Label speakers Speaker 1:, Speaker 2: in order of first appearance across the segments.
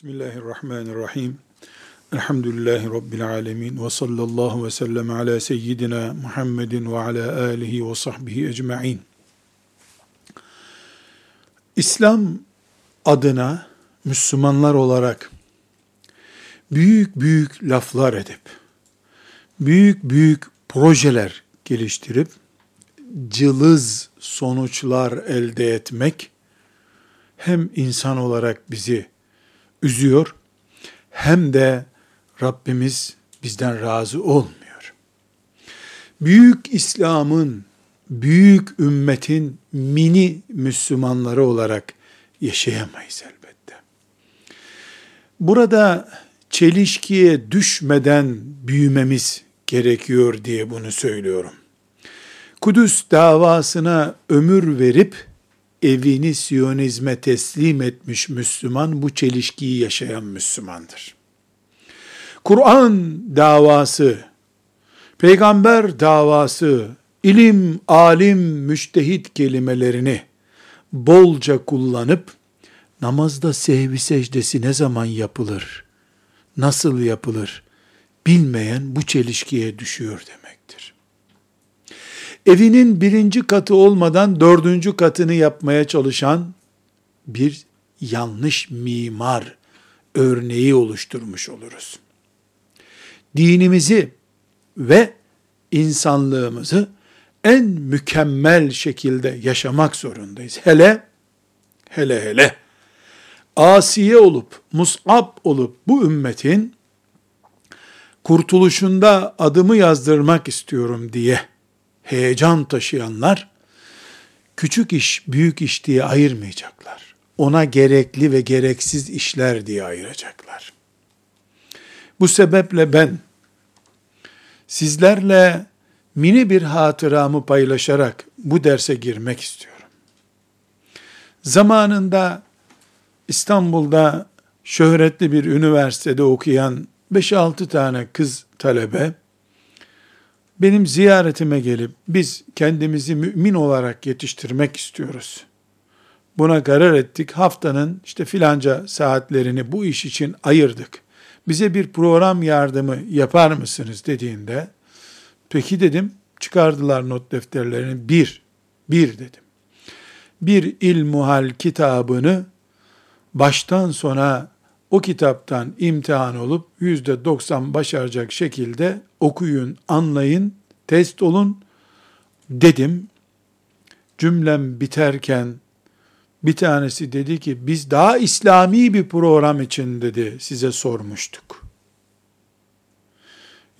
Speaker 1: Bismillahirrahmanirrahim. Elhamdülillahi Rabbil alemin. Ve sallallahu ve sellem ala seyyidina Muhammedin ve ala alihi ve sahbihi ecma'in. İslam adına Müslümanlar olarak büyük büyük laflar edip, büyük büyük projeler geliştirip, cılız sonuçlar elde etmek, hem insan olarak bizi üzüyor hem de Rabbimiz bizden razı olmuyor. Büyük İslam'ın, büyük ümmetin mini Müslümanları olarak yaşayamayız elbette. Burada çelişkiye düşmeden büyümemiz gerekiyor diye bunu söylüyorum. Kudüs davasına ömür verip evini Siyonizme teslim etmiş Müslüman bu çelişkiyi yaşayan Müslümandır. Kur'an davası, peygamber davası, ilim, alim, müştehit kelimelerini bolca kullanıp namazda sehvi secdesi ne zaman yapılır, nasıl yapılır bilmeyen bu çelişkiye düşüyor demektir evinin birinci katı olmadan dördüncü katını yapmaya çalışan bir yanlış mimar örneği oluşturmuş oluruz. Dinimizi ve insanlığımızı en mükemmel şekilde yaşamak zorundayız. Hele, hele hele, asiye olup, musab olup bu ümmetin kurtuluşunda adımı yazdırmak istiyorum diye heyecan taşıyanlar, küçük iş, büyük iş diye ayırmayacaklar. Ona gerekli ve gereksiz işler diye ayıracaklar. Bu sebeple ben sizlerle mini bir hatıramı paylaşarak bu derse girmek istiyorum. Zamanında İstanbul'da şöhretli bir üniversitede okuyan 5-6 tane kız talebe benim ziyaretime gelip biz kendimizi mümin olarak yetiştirmek istiyoruz. Buna karar ettik. Haftanın işte filanca saatlerini bu iş için ayırdık. Bize bir program yardımı yapar mısınız dediğinde peki dedim çıkardılar not defterlerini bir, bir dedim. Bir ilmuhal kitabını baştan sona o kitaptan imtihan olup yüzde doksan başaracak şekilde okuyun, anlayın, test olun dedim. Cümlem biterken bir tanesi dedi ki biz daha İslami bir program için dedi size sormuştuk.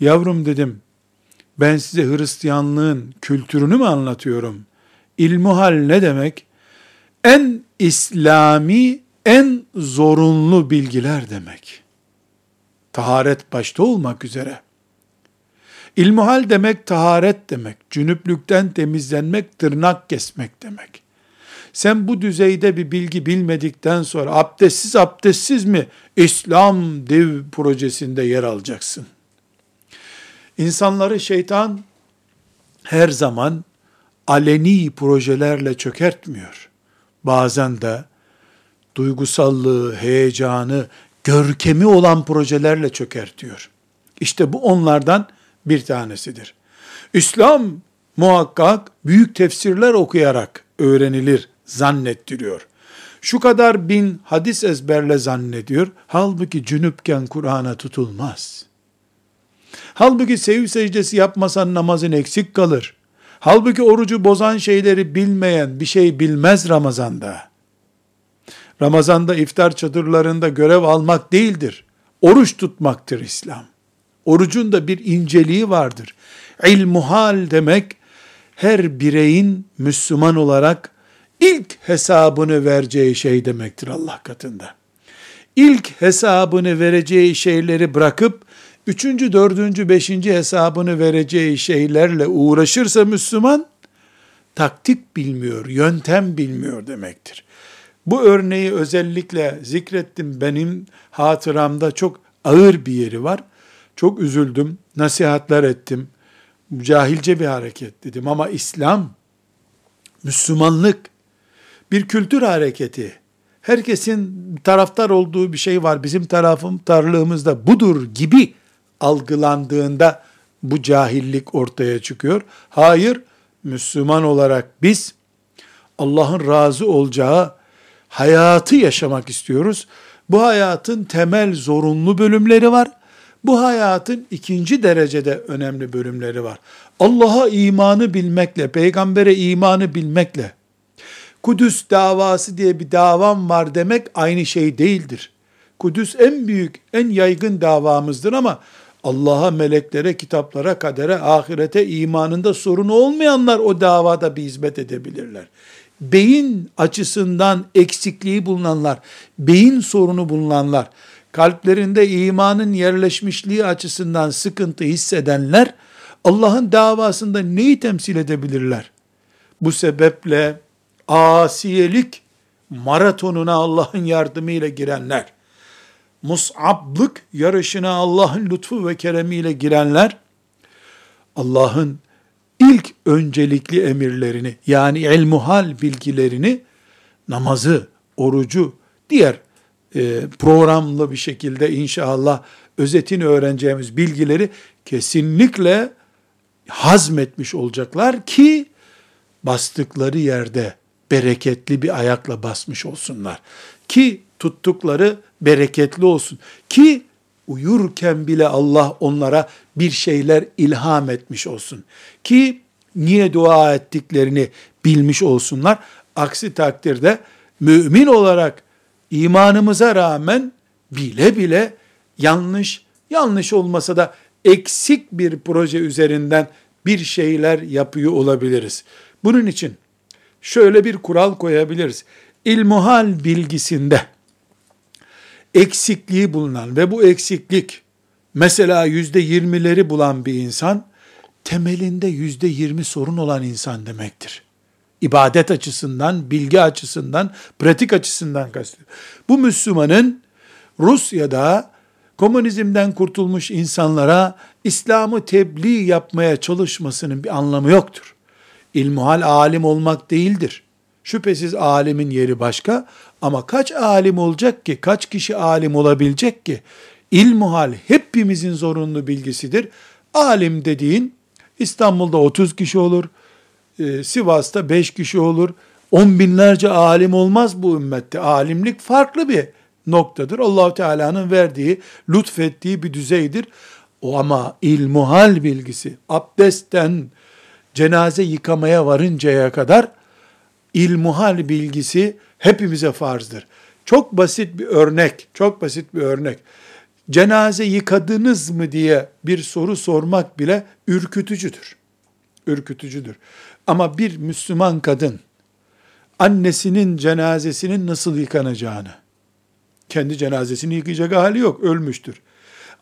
Speaker 1: Yavrum dedim ben size Hristiyanlığın kültürünü mü anlatıyorum? İlmuhal ne demek? En İslami en zorunlu bilgiler demek. Taharet başta olmak üzere. İlmuhal demek taharet demek. Cünüplükten temizlenmek, tırnak kesmek demek. Sen bu düzeyde bir bilgi bilmedikten sonra abdestsiz abdestsiz mi İslam dev projesinde yer alacaksın? İnsanları şeytan her zaman aleni projelerle çökertmiyor. Bazen de duygusallığı, heyecanı, görkemi olan projelerle çökertiyor. İşte bu onlardan bir tanesidir. İslam muhakkak büyük tefsirler okuyarak öğrenilir zannettiriyor. Şu kadar bin hadis ezberle zannediyor. Halbuki cünüpken Kur'an'a tutulmaz. Halbuki sev secdesi yapmasan namazın eksik kalır. Halbuki orucu bozan şeyleri bilmeyen bir şey bilmez Ramazan'da. Ramazanda iftar çadırlarında görev almak değildir. Oruç tutmaktır İslam. Orucun da bir inceliği vardır. İlmuhal demek her bireyin Müslüman olarak ilk hesabını vereceği şey demektir Allah katında. İlk hesabını vereceği şeyleri bırakıp üçüncü, dördüncü, beşinci hesabını vereceği şeylerle uğraşırsa Müslüman taktik bilmiyor, yöntem bilmiyor demektir. Bu örneği özellikle zikrettim. Benim hatıramda çok ağır bir yeri var. Çok üzüldüm, nasihatler ettim. Cahilce bir hareket dedim ama İslam, Müslümanlık bir kültür hareketi. herkesin taraftar olduğu bir şey var. Bizim tarafım tarlığımızda budur gibi algılandığında bu cahillik ortaya çıkıyor. Hayır, Müslüman olarak biz Allah'ın razı olacağı hayatı yaşamak istiyoruz. Bu hayatın temel zorunlu bölümleri var. Bu hayatın ikinci derecede önemli bölümleri var. Allah'a imanı bilmekle, peygambere imanı bilmekle, Kudüs davası diye bir davam var demek aynı şey değildir. Kudüs en büyük, en yaygın davamızdır ama Allah'a, meleklere, kitaplara, kadere, ahirete imanında sorunu olmayanlar o davada bir hizmet edebilirler. Beyin açısından eksikliği bulunanlar, beyin sorunu bulunanlar, kalplerinde imanın yerleşmişliği açısından sıkıntı hissedenler, Allah'ın davasında neyi temsil edebilirler? Bu sebeple asiyelik maratonuna Allah'ın yardımıyla girenler, mus'ablık yarışına Allah'ın lütfu ve keremiyle girenler, Allah'ın ilk öncelikli emirlerini, yani ilmuhal bilgilerini, namazı, orucu, diğer e, programlı bir şekilde inşallah özetini öğreneceğimiz bilgileri kesinlikle hazmetmiş olacaklar ki bastıkları yerde bereketli bir ayakla basmış olsunlar. Ki tuttukları bereketli olsun. Ki uyurken bile Allah onlara bir şeyler ilham etmiş olsun. Ki niye dua ettiklerini bilmiş olsunlar. Aksi takdirde mümin olarak imanımıza rağmen bile bile yanlış, yanlış olmasa da eksik bir proje üzerinden bir şeyler yapıyor olabiliriz. Bunun için şöyle bir kural koyabiliriz. İlmuhal bilgisinde eksikliği bulunan ve bu eksiklik mesela yüzde yirmileri bulan bir insan temelinde yüzde yirmi sorun olan insan demektir. İbadet açısından, bilgi açısından, pratik açısından kastediyor. Bu Müslümanın Rusya'da komünizmden kurtulmuş insanlara İslam'ı tebliğ yapmaya çalışmasının bir anlamı yoktur. İlmuhal alim olmak değildir. Şüphesiz alimin yeri başka ama kaç alim olacak ki, kaç kişi alim olabilecek ki? İlmuhal hepimizin zorunlu bilgisidir. Alim dediğin İstanbul'da 30 kişi olur, e, Sivas'ta 5 kişi olur, on binlerce alim olmaz bu ümmette. Alimlik farklı bir noktadır. allah Teala'nın verdiği, lütfettiği bir düzeydir. O ama ilmuhal bilgisi, abdestten, cenaze yıkamaya varıncaya kadar ilmuhal bilgisi hepimize farzdır. Çok basit bir örnek, çok basit bir örnek. Cenaze yıkadınız mı diye bir soru sormak bile ürkütücüdür. Ürkütücüdür. Ama bir Müslüman kadın annesinin cenazesinin nasıl yıkanacağını, kendi cenazesini yıkayacak hali yok, ölmüştür.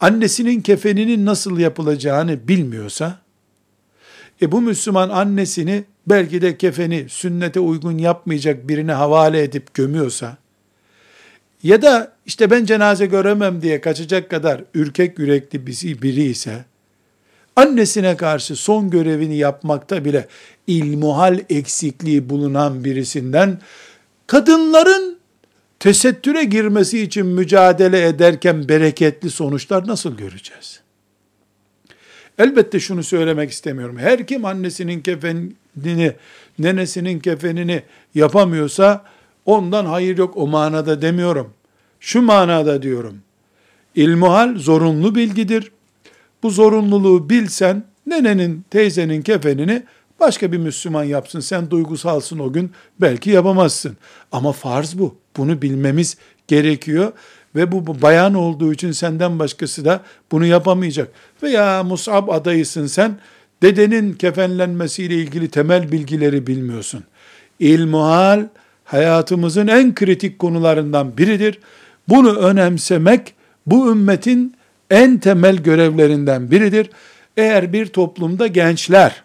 Speaker 1: Annesinin kefeninin nasıl yapılacağını bilmiyorsa, e bu Müslüman annesini belki de kefeni sünnete uygun yapmayacak birine havale edip gömüyorsa, ya da işte ben cenaze göremem diye kaçacak kadar ürkek yürekli biri ise, annesine karşı son görevini yapmakta bile ilmuhal eksikliği bulunan birisinden, kadınların tesettüre girmesi için mücadele ederken bereketli sonuçlar nasıl göreceğiz? Elbette şunu söylemek istemiyorum. Her kim annesinin kefenini, nenesinin kefenini yapamıyorsa ondan hayır yok o manada demiyorum. Şu manada diyorum. İlmuhal zorunlu bilgidir. Bu zorunluluğu bilsen nenenin, teyzenin kefenini başka bir Müslüman yapsın. Sen duygusalsın o gün belki yapamazsın. Ama farz bu. Bunu bilmemiz gerekiyor ve bu bayan olduğu için senden başkası da bunu yapamayacak. Veya Mus'ab adayısın sen, dedenin kefenlenmesiyle ilgili temel bilgileri bilmiyorsun. İlmuhal hayatımızın en kritik konularından biridir. Bunu önemsemek bu ümmetin en temel görevlerinden biridir. Eğer bir toplumda gençler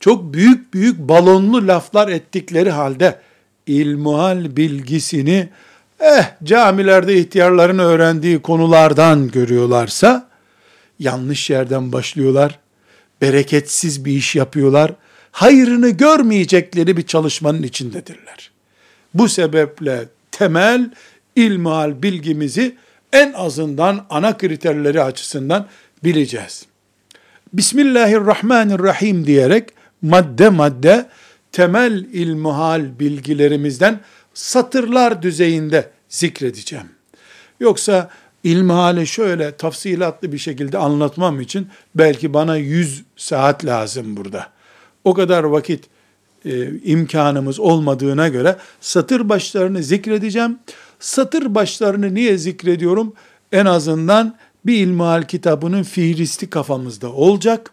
Speaker 1: çok büyük büyük balonlu laflar ettikleri halde ilmuhal bilgisini eh camilerde ihtiyarların öğrendiği konulardan görüyorlarsa yanlış yerden başlıyorlar. Bereketsiz bir iş yapıyorlar. Hayrını görmeyecekleri bir çalışmanın içindedirler. Bu sebeple temel ilmihal bilgimizi en azından ana kriterleri açısından bileceğiz. Bismillahirrahmanirrahim diyerek madde madde temel ilmuhal bilgilerimizden satırlar düzeyinde zikredeceğim. Yoksa ilmihali şöyle tafsilatlı bir şekilde anlatmam için belki bana 100 saat lazım burada. O kadar vakit e, imkanımız olmadığına göre satır başlarını zikredeceğim. Satır başlarını niye zikrediyorum? En azından bir ilmihal kitabının fihristi kafamızda olacak.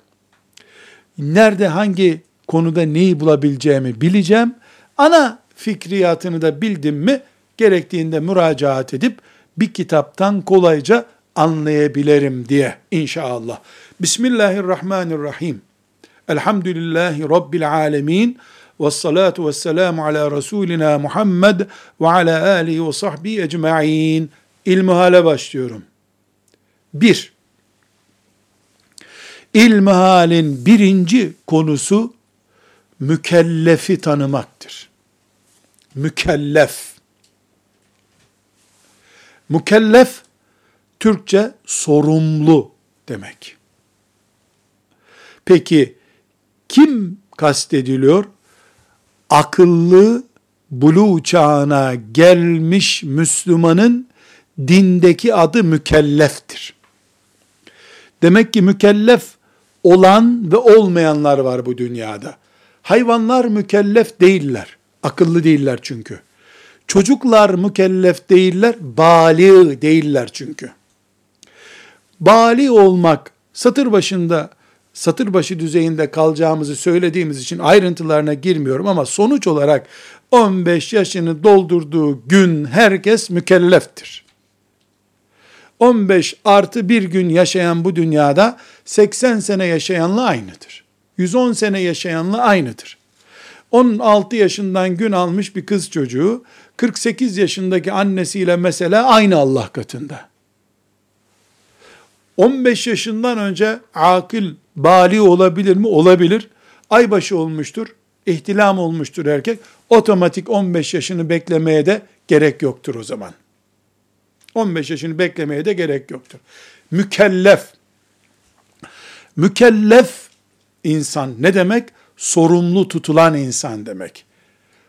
Speaker 1: Nerede hangi konuda neyi bulabileceğimi bileceğim. Ana fikriyatını da bildim mi gerektiğinde müracaat edip bir kitaptan kolayca anlayabilirim diye inşallah. Bismillahirrahmanirrahim. Elhamdülillahi Rabbil alemin. Ve salatu ve selamu ala Resulina Muhammed ve ala alihi ve sahbihi ecma'in. İlmihale başlıyorum. Bir, İlmihalin birinci konusu mükellefi tanımaktır. Mükellef. Mükellef, Türkçe sorumlu demek. Peki, kim kastediliyor? Akıllı, bulu çağına gelmiş Müslümanın dindeki adı mükelleftir. Demek ki mükellef olan ve olmayanlar var bu dünyada. Hayvanlar mükellef değiller. Akıllı değiller çünkü. Çocuklar mükellef değiller, bali değiller çünkü. Bali olmak satır başında satır başı düzeyinde kalacağımızı söylediğimiz için ayrıntılarına girmiyorum ama sonuç olarak 15 yaşını doldurduğu gün herkes mükelleftir. 15 artı bir gün yaşayan bu dünyada 80 sene yaşayanla aynıdır. 110 sene yaşayanla aynıdır. 16 yaşından gün almış bir kız çocuğu 48 yaşındaki annesiyle mesela aynı Allah katında. 15 yaşından önce akıl bali olabilir mi? Olabilir. Aybaşı olmuştur, ihtilam olmuştur erkek. Otomatik 15 yaşını beklemeye de gerek yoktur o zaman. 15 yaşını beklemeye de gerek yoktur. Mükellef. Mükellef insan ne demek? Sorumlu tutulan insan demek.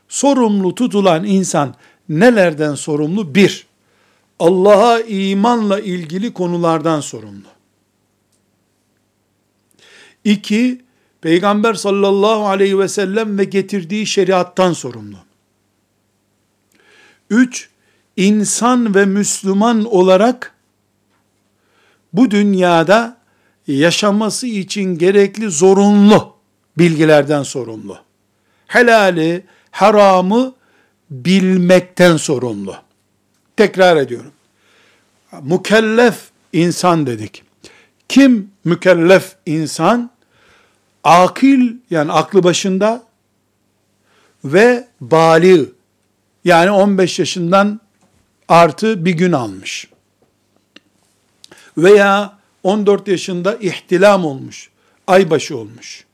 Speaker 1: Sorumlu tutulan insan nelerden sorumlu? Bir, Allah'a imanla ilgili konulardan sorumlu. İki, Peygamber sallallahu aleyhi ve sellem ve getirdiği şeriattan sorumlu. Üç, insan ve Müslüman olarak bu dünyada yaşaması için gerekli zorunlu bilgilerden sorumlu. Helali, haramı bilmekten sorumlu. Tekrar ediyorum. Mükellef insan dedik. Kim mükellef insan? Akil yani aklı başında ve bali yani 15 yaşından artı bir gün almış. Veya 14 yaşında ihtilam olmuş, aybaşı olmuş.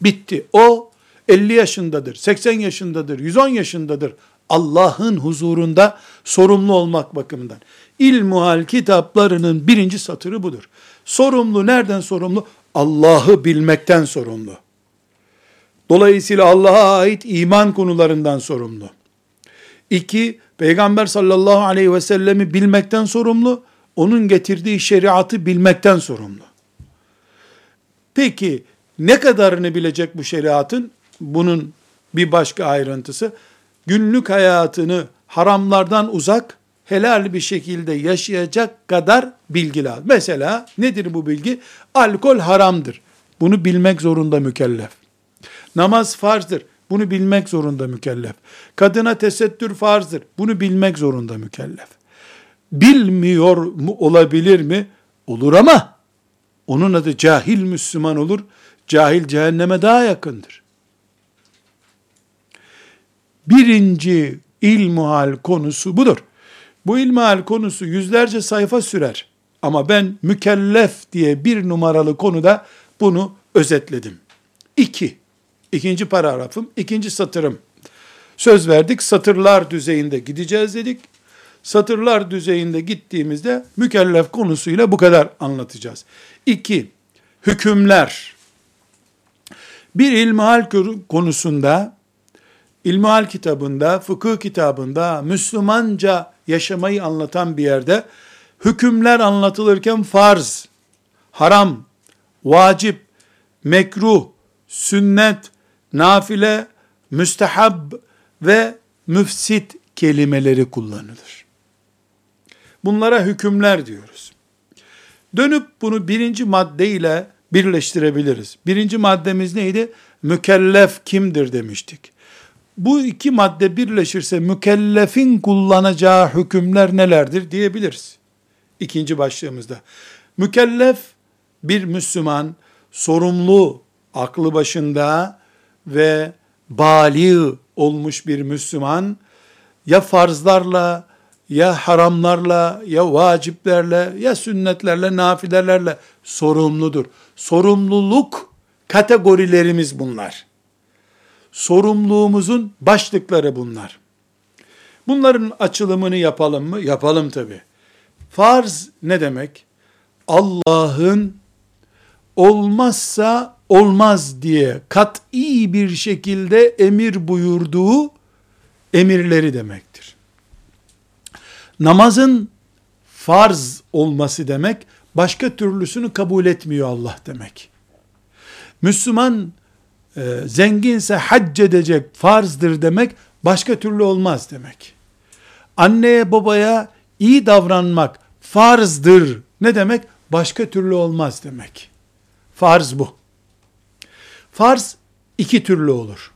Speaker 1: Bitti. O 50 yaşındadır, 80 yaşındadır, 110 yaşındadır. Allah'ın huzurunda sorumlu olmak bakımından. İlmuhal kitaplarının birinci satırı budur. Sorumlu nereden sorumlu? Allah'ı bilmekten sorumlu. Dolayısıyla Allah'a ait iman konularından sorumlu. İki, Peygamber sallallahu aleyhi ve sellemi bilmekten sorumlu, onun getirdiği şeriatı bilmekten sorumlu. Peki ne kadarını bilecek bu şeriatın? Bunun bir başka ayrıntısı, günlük hayatını haramlardan uzak, helal bir şekilde yaşayacak kadar bilgi lazım. Mesela nedir bu bilgi? Alkol haramdır. Bunu bilmek zorunda mükellef. Namaz farzdır. Bunu bilmek zorunda mükellef. Kadına tesettür farzdır. Bunu bilmek zorunda mükellef. Bilmiyor mu olabilir mi? Olur ama onun adı cahil Müslüman olur. Cahil cehenneme daha yakındır. Birinci ilmuhal konusu budur. Bu ilmuhal konusu yüzlerce sayfa sürer. Ama ben mükellef diye bir numaralı konuda bunu özetledim. İki, İkinci paragrafım, ikinci satırım. Söz verdik satırlar düzeyinde gideceğiz dedik. Satırlar düzeyinde gittiğimizde mükellef konusuyla bu kadar anlatacağız. İki, hükümler. Bir ilmihal konusunda, ilmihal kitabında, fıkıh kitabında, Müslümanca yaşamayı anlatan bir yerde, hükümler anlatılırken farz, haram, vacip, mekruh, sünnet, nafile, müstehab ve müfsit kelimeleri kullanılır. Bunlara hükümler diyoruz. Dönüp bunu birinci madde ile birleştirebiliriz. Birinci maddemiz neydi? Mükellef kimdir demiştik. Bu iki madde birleşirse mükellefin kullanacağı hükümler nelerdir diyebiliriz. İkinci başlığımızda. Mükellef bir Müslüman sorumlu, aklı başında ve bali olmuş bir Müslüman ya farzlarla ya haramlarla ya vaciplerle ya sünnetlerle nafilelerle sorumludur. Sorumluluk kategorilerimiz bunlar. Sorumluluğumuzun başlıkları bunlar. Bunların açılımını yapalım mı? Yapalım tabi. Farz ne demek? Allah'ın olmazsa olmaz diye kat'i bir şekilde emir buyurduğu emirleri demektir. Namazın farz olması demek, başka türlüsünü kabul etmiyor Allah demek. Müslüman e, zenginse hac edecek farzdır demek, başka türlü olmaz demek. Anneye babaya iyi davranmak farzdır ne demek? Başka türlü olmaz demek. Farz bu. Farz iki türlü olur.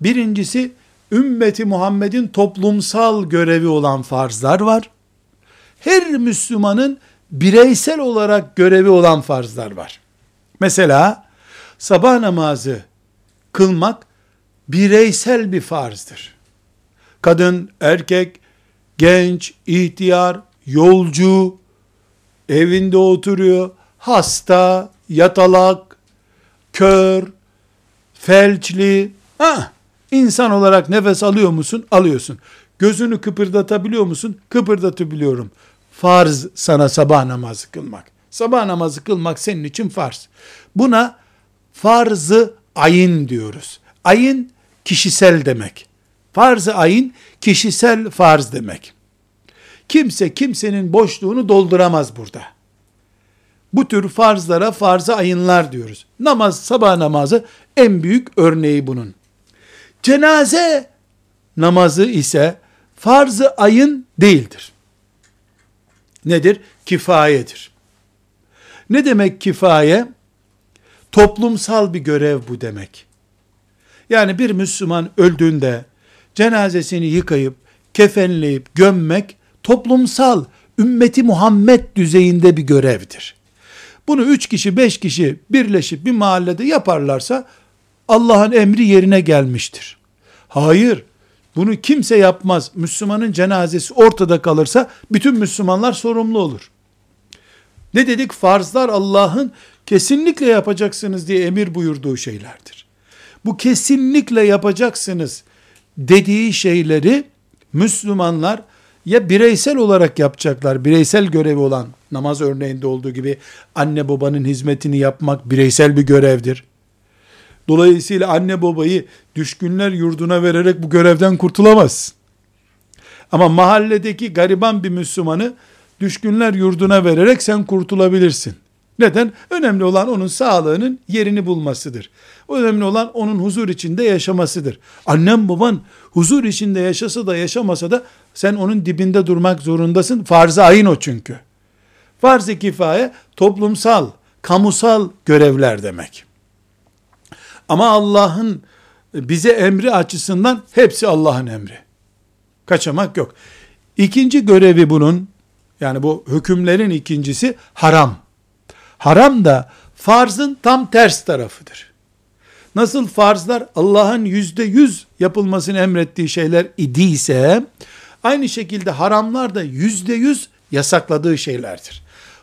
Speaker 1: Birincisi ümmeti Muhammed'in toplumsal görevi olan farzlar var. Her Müslümanın bireysel olarak görevi olan farzlar var. Mesela sabah namazı kılmak bireysel bir farzdır. Kadın, erkek, genç, ihtiyar, yolcu, evinde oturuyor, hasta, yatalak, kör, felçli, ha, insan olarak nefes alıyor musun? Alıyorsun. Gözünü kıpırdatabiliyor musun? Kıpırdatabiliyorum. Farz sana sabah namazı kılmak. Sabah namazı kılmak senin için farz. Buna farzı ayın diyoruz. Ayın kişisel demek. Farz-ı ayın kişisel farz demek. Kimse kimsenin boşluğunu dolduramaz burada. Bu tür farzlara farz-ı ayınlar diyoruz. Namaz, sabah namazı en büyük örneği bunun. Cenaze namazı ise farz-ı ayın değildir. Nedir? Kifayedir. Ne demek kifaye? Toplumsal bir görev bu demek. Yani bir Müslüman öldüğünde cenazesini yıkayıp, kefenleyip, gömmek toplumsal, ümmeti Muhammed düzeyinde bir görevdir. Bunu üç kişi, beş kişi birleşip bir mahallede yaparlarsa Allah'ın emri yerine gelmiştir. Hayır, bunu kimse yapmaz. Müslümanın cenazesi ortada kalırsa bütün Müslümanlar sorumlu olur. Ne dedik? Farzlar Allah'ın kesinlikle yapacaksınız diye emir buyurduğu şeylerdir. Bu kesinlikle yapacaksınız dediği şeyleri Müslümanlar ya bireysel olarak yapacaklar, bireysel görevi olan namaz örneğinde olduğu gibi anne babanın hizmetini yapmak bireysel bir görevdir. Dolayısıyla anne babayı düşkünler yurduna vererek bu görevden kurtulamaz. Ama mahalledeki gariban bir Müslümanı düşkünler yurduna vererek sen kurtulabilirsin. Neden? Önemli olan onun sağlığının yerini bulmasıdır. Önemli olan onun huzur içinde yaşamasıdır. Annem baban huzur içinde yaşasa da yaşamasa da sen onun dibinde durmak zorundasın. Farz-ı ayın o çünkü. Farz-ı kifaye toplumsal, kamusal görevler demek. Ama Allah'ın bize emri açısından hepsi Allah'ın emri. Kaçamak yok. İkinci görevi bunun, yani bu hükümlerin ikincisi haram. Haram da farzın tam ters tarafıdır. Nasıl farzlar Allah'ın yüzde yüz yapılmasını emrettiği şeyler idiyse, aynı şekilde haramlar da yüzde yüz yasakladığı şeylerdir.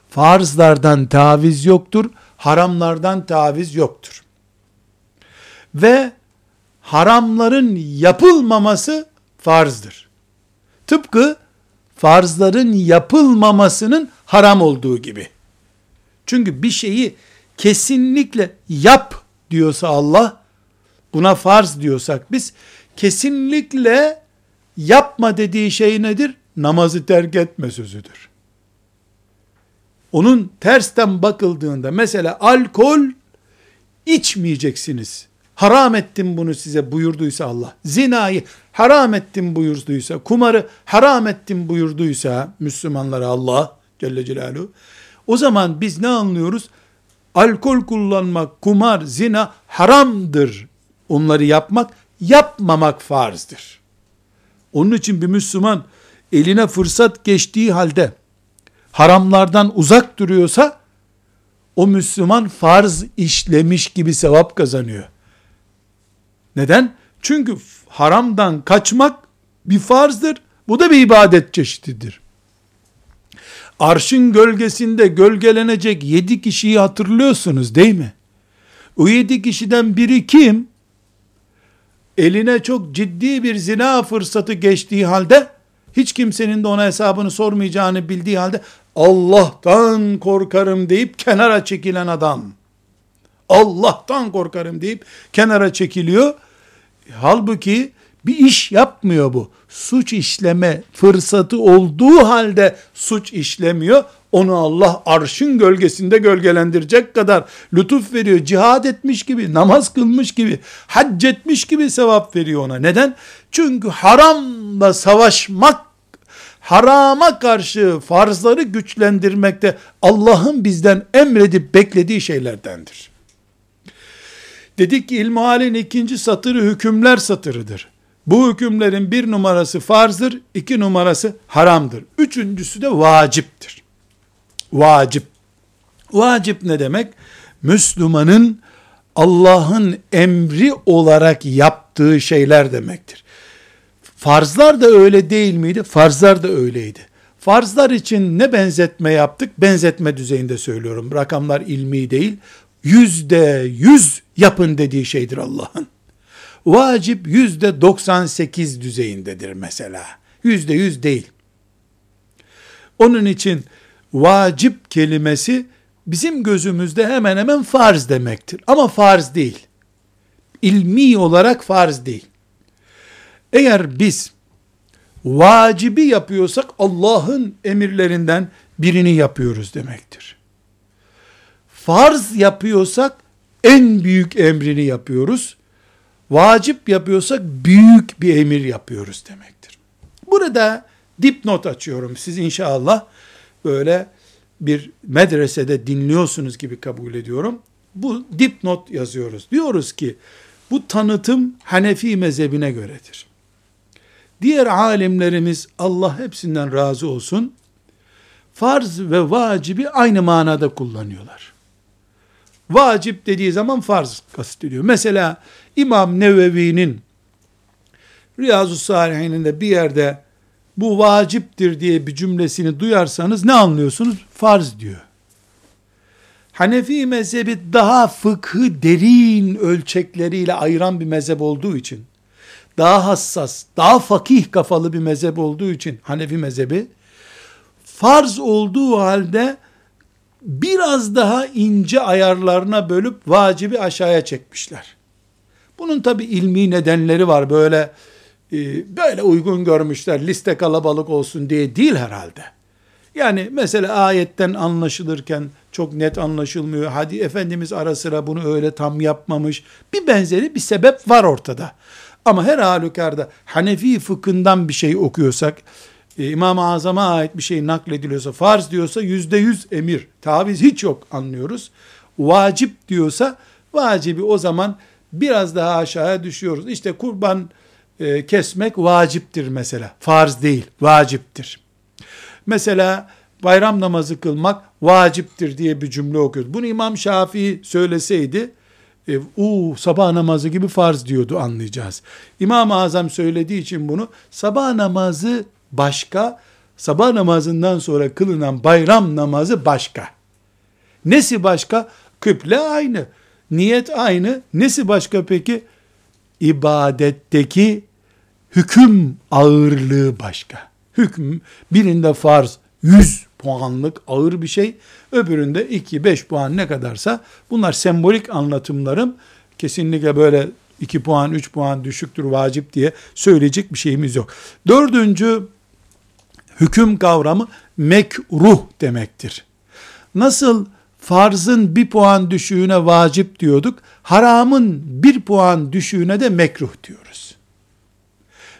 Speaker 1: Farzlardan taviz yoktur, haramlardan taviz yoktur. Ve haramların yapılmaması farzdır. Tıpkı farzların yapılmamasının haram olduğu gibi. Çünkü bir şeyi kesinlikle yap diyorsa Allah, buna farz diyorsak biz, kesinlikle yapma dediği şey nedir? Namazı terk etme sözüdür. Onun tersten bakıldığında mesela alkol içmeyeceksiniz. Haram ettim bunu size buyurduysa Allah. Zinayı haram ettim buyurduysa, kumarı haram ettim buyurduysa Müslümanlara Allah Celle Celaluhu. O zaman biz ne anlıyoruz? Alkol kullanmak, kumar, zina haramdır. Onları yapmak, yapmamak farzdır. Onun için bir Müslüman eline fırsat geçtiği halde haramlardan uzak duruyorsa o Müslüman farz işlemiş gibi sevap kazanıyor. Neden? Çünkü haramdan kaçmak bir farzdır. Bu da bir ibadet çeşididir. Arşın gölgesinde gölgelenecek yedi kişiyi hatırlıyorsunuz değil mi? O yedi kişiden biri kim? Eline çok ciddi bir zina fırsatı geçtiği halde, hiç kimsenin de ona hesabını sormayacağını bildiği halde, Allah'tan korkarım deyip kenara çekilen adam. Allah'tan korkarım deyip kenara çekiliyor. Halbuki bir iş yapmıyor bu. Suç işleme fırsatı olduğu halde suç işlemiyor. Onu Allah arşın gölgesinde gölgelendirecek kadar lütuf veriyor. Cihad etmiş gibi, namaz kılmış gibi, hac etmiş gibi sevap veriyor ona. Neden? Çünkü haramla savaşmak harama karşı farzları güçlendirmekte Allah'ın bizden emredip beklediği şeylerdendir. Dedik ki ilmihalin ikinci satırı hükümler satırıdır. Bu hükümlerin bir numarası farzdır, iki numarası haramdır. Üçüncüsü de vaciptir. Vacip. Vacip ne demek? Müslümanın Allah'ın emri olarak yaptığı şeyler demektir. Farzlar da öyle değil miydi? Farzlar da öyleydi. Farzlar için ne benzetme yaptık? Benzetme düzeyinde söylüyorum. Rakamlar ilmi değil. Yüzde yüz yapın dediği şeydir Allah'ın. Vacip yüzde 98 düzeyindedir mesela. Yüzde yüz değil. Onun için vacip kelimesi bizim gözümüzde hemen hemen farz demektir. Ama farz değil. İlmi olarak farz değil. Eğer biz vacibi yapıyorsak Allah'ın emirlerinden birini yapıyoruz demektir. Farz yapıyorsak en büyük emrini yapıyoruz. Vacip yapıyorsak büyük bir emir yapıyoruz demektir. Burada dipnot açıyorum. Siz inşallah böyle bir medresede dinliyorsunuz gibi kabul ediyorum. Bu dipnot yazıyoruz. Diyoruz ki bu tanıtım Hanefi mezhebine göredir. Diğer alimlerimiz Allah hepsinden razı olsun farz ve vacibi aynı manada kullanıyorlar. Vacip dediği zaman farz kastediyor. Mesela İmam Nevevi'nin Riyazu Salihin'in bir yerde bu vaciptir diye bir cümlesini duyarsanız ne anlıyorsunuz? Farz diyor. Hanefi mezhebi daha fıkhı derin ölçekleriyle ayıran bir mezhep olduğu için, daha hassas, daha fakih kafalı bir mezhep olduğu için Hanefi mezhebi, farz olduğu halde biraz daha ince ayarlarına bölüp vacibi aşağıya çekmişler. Bunun tabi ilmi nedenleri var. Böyle e, böyle uygun görmüşler. Liste kalabalık olsun diye değil herhalde. Yani mesela ayetten anlaşılırken çok net anlaşılmıyor. Hadi Efendimiz ara sıra bunu öyle tam yapmamış. Bir benzeri bir sebep var ortada. Ama her halükarda Hanefi fıkhından bir şey okuyorsak, e, İmam-ı Azam'a ait bir şey naklediliyorsa, farz diyorsa yüzde yüz emir, taviz hiç yok anlıyoruz. Vacip diyorsa, vacibi o zaman biraz daha aşağıya düşüyoruz. İşte kurban e, kesmek vaciptir mesela. Farz değil, vaciptir. Mesela bayram namazı kılmak vaciptir diye bir cümle okuyoruz. Bunu İmam Şafii söyleseydi, e, uu, sabah namazı gibi farz diyordu anlayacağız. İmam-ı Azam söylediği için bunu sabah namazı başka, sabah namazından sonra kılınan bayram namazı başka. Nesi başka? Kıble aynı. Niyet aynı. Nesi başka peki? ibadetteki hüküm ağırlığı başka. Hüküm birinde farz 100 puanlık ağır bir şey, öbüründe 2-5 puan ne kadarsa bunlar sembolik anlatımlarım. Kesinlikle böyle 2 puan 3 puan düşüktür vacip diye söyleyecek bir şeyimiz yok. Dördüncü hüküm kavramı mekruh demektir. Nasıl farzın bir puan düşüğüne vacip diyorduk, haramın bir puan düşüğüne de mekruh diyoruz.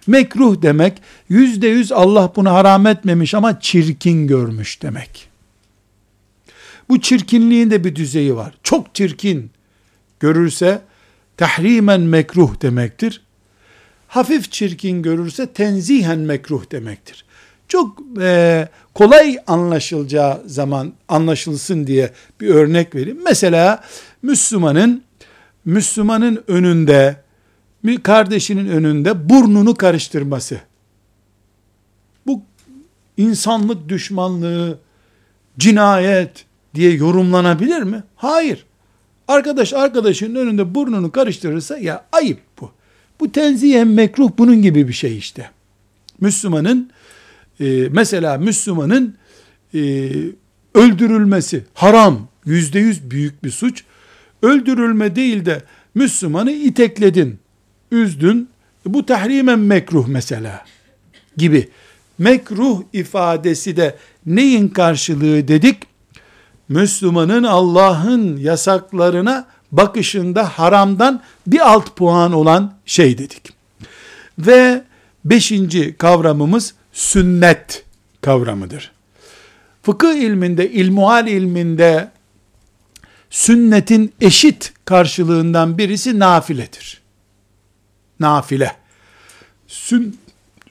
Speaker 1: Mekruh demek, yüzde yüz Allah bunu haram etmemiş ama çirkin görmüş demek. Bu çirkinliğin de bir düzeyi var. Çok çirkin görürse, tahrimen mekruh demektir. Hafif çirkin görürse tenzihen mekruh demektir. Çok e, kolay anlaşılacağı zaman anlaşılsın diye bir örnek vereyim. Mesela Müslümanın Müslümanın önünde bir kardeşinin önünde burnunu karıştırması. Bu insanlık düşmanlığı, cinayet diye yorumlanabilir mi? Hayır. Arkadaş arkadaşının önünde burnunu karıştırırsa ya ayıp bu. Bu tenzihen mekruh bunun gibi bir şey işte. Müslümanın e, mesela Müslümanın e, öldürülmesi haram, yüzde yüz büyük bir suç. Öldürülme değil de Müslümanı itekledin, üzdün, bu tahrimen mekruh mesela gibi. Mekruh ifadesi de neyin karşılığı dedik? Müslümanın Allah'ın yasaklarına bakışında haramdan bir alt puan olan şey dedik. Ve beşinci kavramımız sünnet kavramıdır. Fıkıh ilminde, ilmuhal ilminde sünnetin eşit karşılığından birisi nafiledir. Nafile. Sün,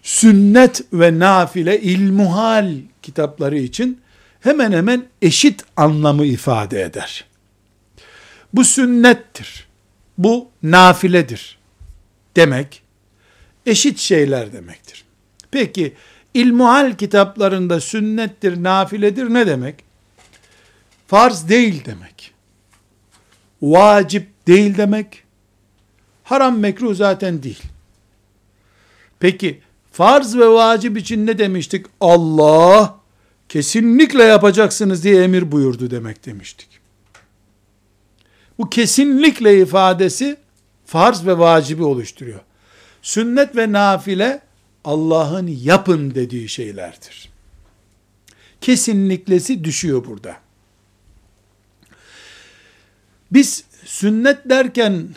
Speaker 1: sünnet ve nafile ilmuhal kitapları için hemen hemen eşit anlamı ifade eder. Bu sünnettir. Bu nafiledir. Demek eşit şeyler demektir. Peki İlmuhal kitaplarında sünnettir, nafiledir ne demek? Farz değil demek. Vacip değil demek. Haram mekruh zaten değil. Peki farz ve vacip için ne demiştik? Allah kesinlikle yapacaksınız diye emir buyurdu demek demiştik. Bu kesinlikle ifadesi farz ve vacibi oluşturuyor. Sünnet ve nafile Allah'ın yapın dediği şeylerdir. Kesinliklesi düşüyor burada. Biz sünnet derken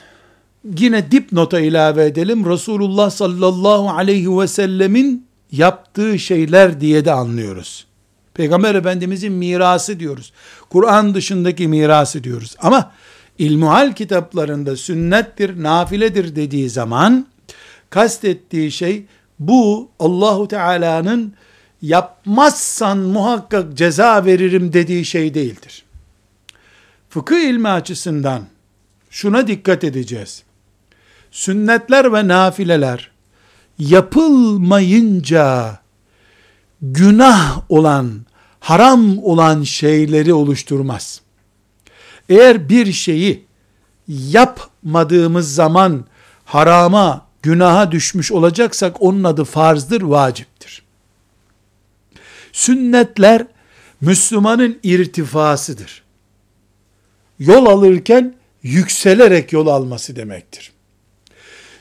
Speaker 1: yine dipnota ilave edelim. Resulullah sallallahu aleyhi ve sellemin yaptığı şeyler diye de anlıyoruz. Peygamber Efendimizin mirası diyoruz. Kur'an dışındaki mirası diyoruz. Ama ilmuhal kitaplarında sünnettir, nafiledir dediği zaman kastettiği şey bu Allahu Teala'nın yapmazsan muhakkak ceza veririm dediği şey değildir. Fıkıh ilmi açısından şuna dikkat edeceğiz. Sünnetler ve nafileler yapılmayınca günah olan, haram olan şeyleri oluşturmaz. Eğer bir şeyi yapmadığımız zaman harama, günaha düşmüş olacaksak onun adı farzdır, vaciptir. Sünnetler Müslümanın irtifasıdır. Yol alırken yükselerek yol alması demektir.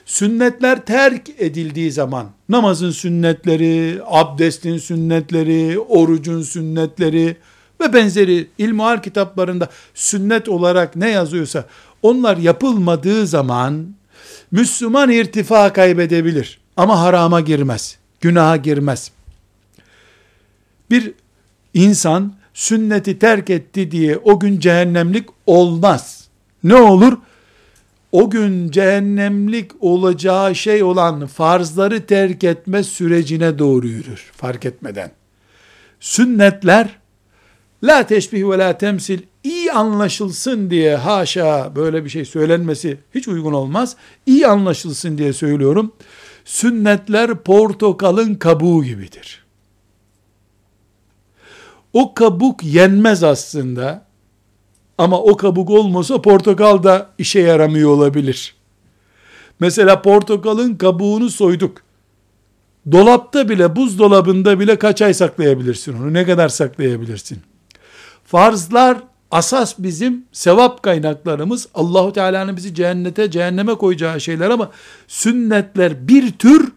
Speaker 1: Sünnetler terk edildiği zaman namazın sünnetleri, abdestin sünnetleri, orucun sünnetleri ve benzeri ilmuhal kitaplarında sünnet olarak ne yazıyorsa onlar yapılmadığı zaman Müslüman irtifa kaybedebilir ama harama girmez, günaha girmez. Bir insan sünneti terk etti diye o gün cehennemlik olmaz. Ne olur? O gün cehennemlik olacağı şey olan farzları terk etme sürecine doğru yürür fark etmeden. Sünnetler la teşbih ve la temsil iyi anlaşılsın diye haşa böyle bir şey söylenmesi hiç uygun olmaz. İyi anlaşılsın diye söylüyorum. Sünnetler portakalın kabuğu gibidir. O kabuk yenmez aslında. Ama o kabuk olmasa portakal da işe yaramıyor olabilir. Mesela portakalın kabuğunu soyduk. Dolapta bile, buzdolabında bile kaç ay saklayabilirsin onu? Ne kadar saklayabilirsin? Farzlar asas bizim sevap kaynaklarımız. Allahu Teala'nın bizi cennete, cehenneme koyacağı şeyler ama sünnetler bir tür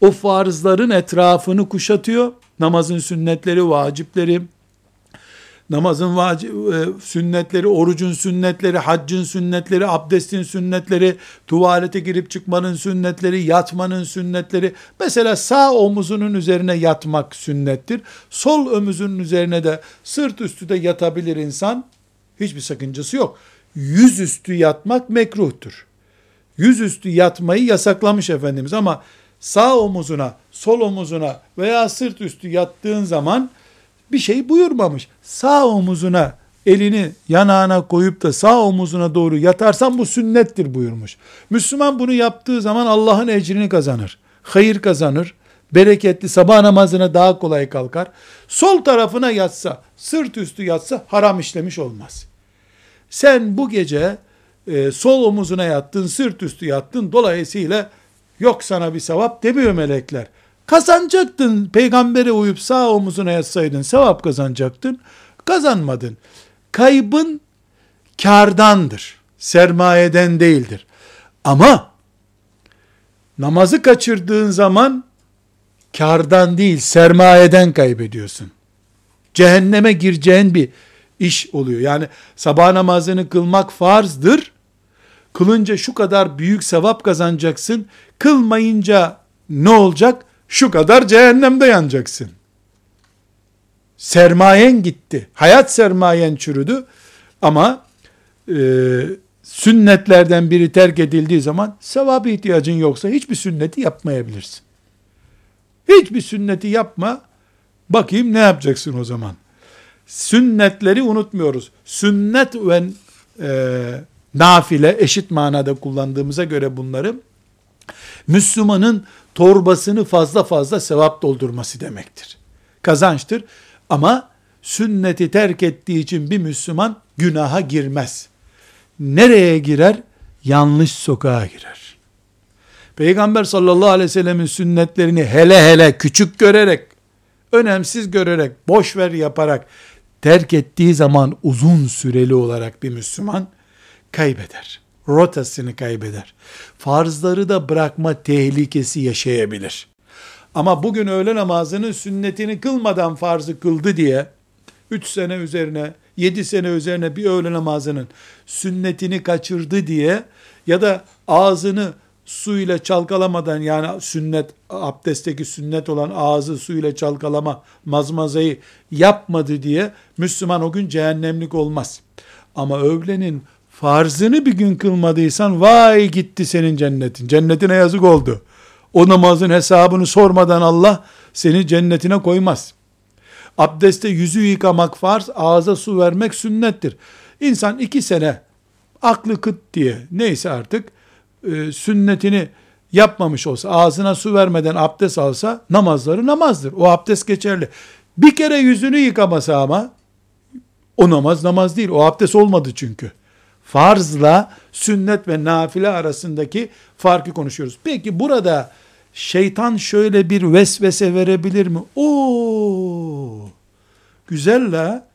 Speaker 1: o farzların etrafını kuşatıyor. Namazın sünnetleri, vacipleri, namazın vacip, e, sünnetleri, orucun sünnetleri, haccın sünnetleri, abdestin sünnetleri, tuvalete girip çıkmanın sünnetleri, yatmanın sünnetleri. Mesela sağ omuzunun üzerine yatmak sünnettir. Sol omuzunun üzerine de sırt üstü de yatabilir insan. Hiçbir sakıncası yok. Yüzüstü yatmak mekruhtur. Yüzüstü yatmayı yasaklamış Efendimiz ama sağ omuzuna, sol omuzuna veya sırt üstü yattığın zaman bir şey buyurmamış. Sağ omuzuna elini yanağına koyup da sağ omuzuna doğru yatarsan bu sünnettir buyurmuş. Müslüman bunu yaptığı zaman Allah'ın ecrini kazanır. Hayır kazanır. Bereketli sabah namazına daha kolay kalkar. Sol tarafına yatsa, sırt üstü yatsa haram işlemiş olmaz. Sen bu gece e, sol omuzuna yattın, sırt üstü yattın. Dolayısıyla yok sana bir sevap demiyor melekler. Kazanacaktın. Peygambere uyup sağ omuzuna yatsaydın sevap kazanacaktın. Kazanmadın. Kaybın kardandır. Sermayeden değildir. Ama namazı kaçırdığın zaman kardan değil sermayeden kaybediyorsun. Cehenneme gireceğin bir iş oluyor. Yani sabah namazını kılmak farzdır. Kılınca şu kadar büyük sevap kazanacaksın. Kılmayınca ne olacak? Şu kadar cehennemde yanacaksın. Sermayen gitti. Hayat sermayen çürüdü. Ama e, sünnetlerden biri terk edildiği zaman sevap ihtiyacın yoksa hiçbir sünneti yapmayabilirsin. Hiçbir sünneti yapma. Bakayım ne yapacaksın o zaman. Sünnetleri unutmuyoruz. Sünnet ve e, nafile eşit manada kullandığımıza göre bunları Müslümanın torbasını fazla fazla sevap doldurması demektir. Kazançtır. Ama sünneti terk ettiği için bir Müslüman günaha girmez. Nereye girer? Yanlış sokağa girer. Peygamber sallallahu aleyhi ve sellemin sünnetlerini hele hele küçük görerek, önemsiz görerek, boş ver yaparak terk ettiği zaman uzun süreli olarak bir Müslüman kaybeder rotasını kaybeder. Farzları da bırakma tehlikesi yaşayabilir. Ama bugün öğle namazının sünnetini kılmadan farzı kıldı diye 3 sene üzerine 7 sene üzerine bir öğle namazının sünnetini kaçırdı diye ya da ağzını suyla çalkalamadan yani sünnet abdestteki sünnet olan ağzı suyla çalkalama mazmazayı yapmadı diye Müslüman o gün cehennemlik olmaz. Ama öğlenin farzını bir gün kılmadıysan vay gitti senin cennetin. Cennetine yazık oldu. O namazın hesabını sormadan Allah seni cennetine koymaz. Abdeste yüzü yıkamak farz, ağza su vermek sünnettir. İnsan iki sene aklı kıt diye neyse artık e, sünnetini yapmamış olsa, ağzına su vermeden abdest alsa namazları namazdır. O abdest geçerli. Bir kere yüzünü yıkamasa ama o namaz namaz değil. O abdest olmadı çünkü farzla sünnet ve nafile arasındaki farkı konuşuyoruz. Peki burada şeytan şöyle bir vesvese verebilir mi? Oo, güzel la.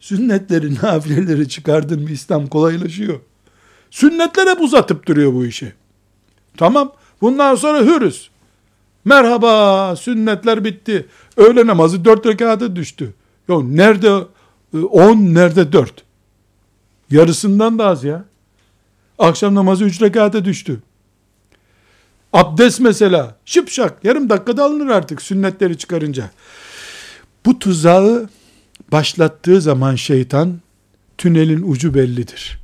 Speaker 1: Sünnetleri, nafileleri çıkardın mı İslam kolaylaşıyor. Sünnetler hep uzatıp duruyor bu işi. Tamam. Bundan sonra hürüz. Merhaba sünnetler bitti. Öğle namazı dört rekata düştü. Ya nerede on nerede dört? Yarısından da az ya. Akşam namazı üç rekate düştü. Abdest mesela şıpşak yarım dakikada alınır artık sünnetleri çıkarınca. Bu tuzağı başlattığı zaman şeytan tünelin ucu bellidir.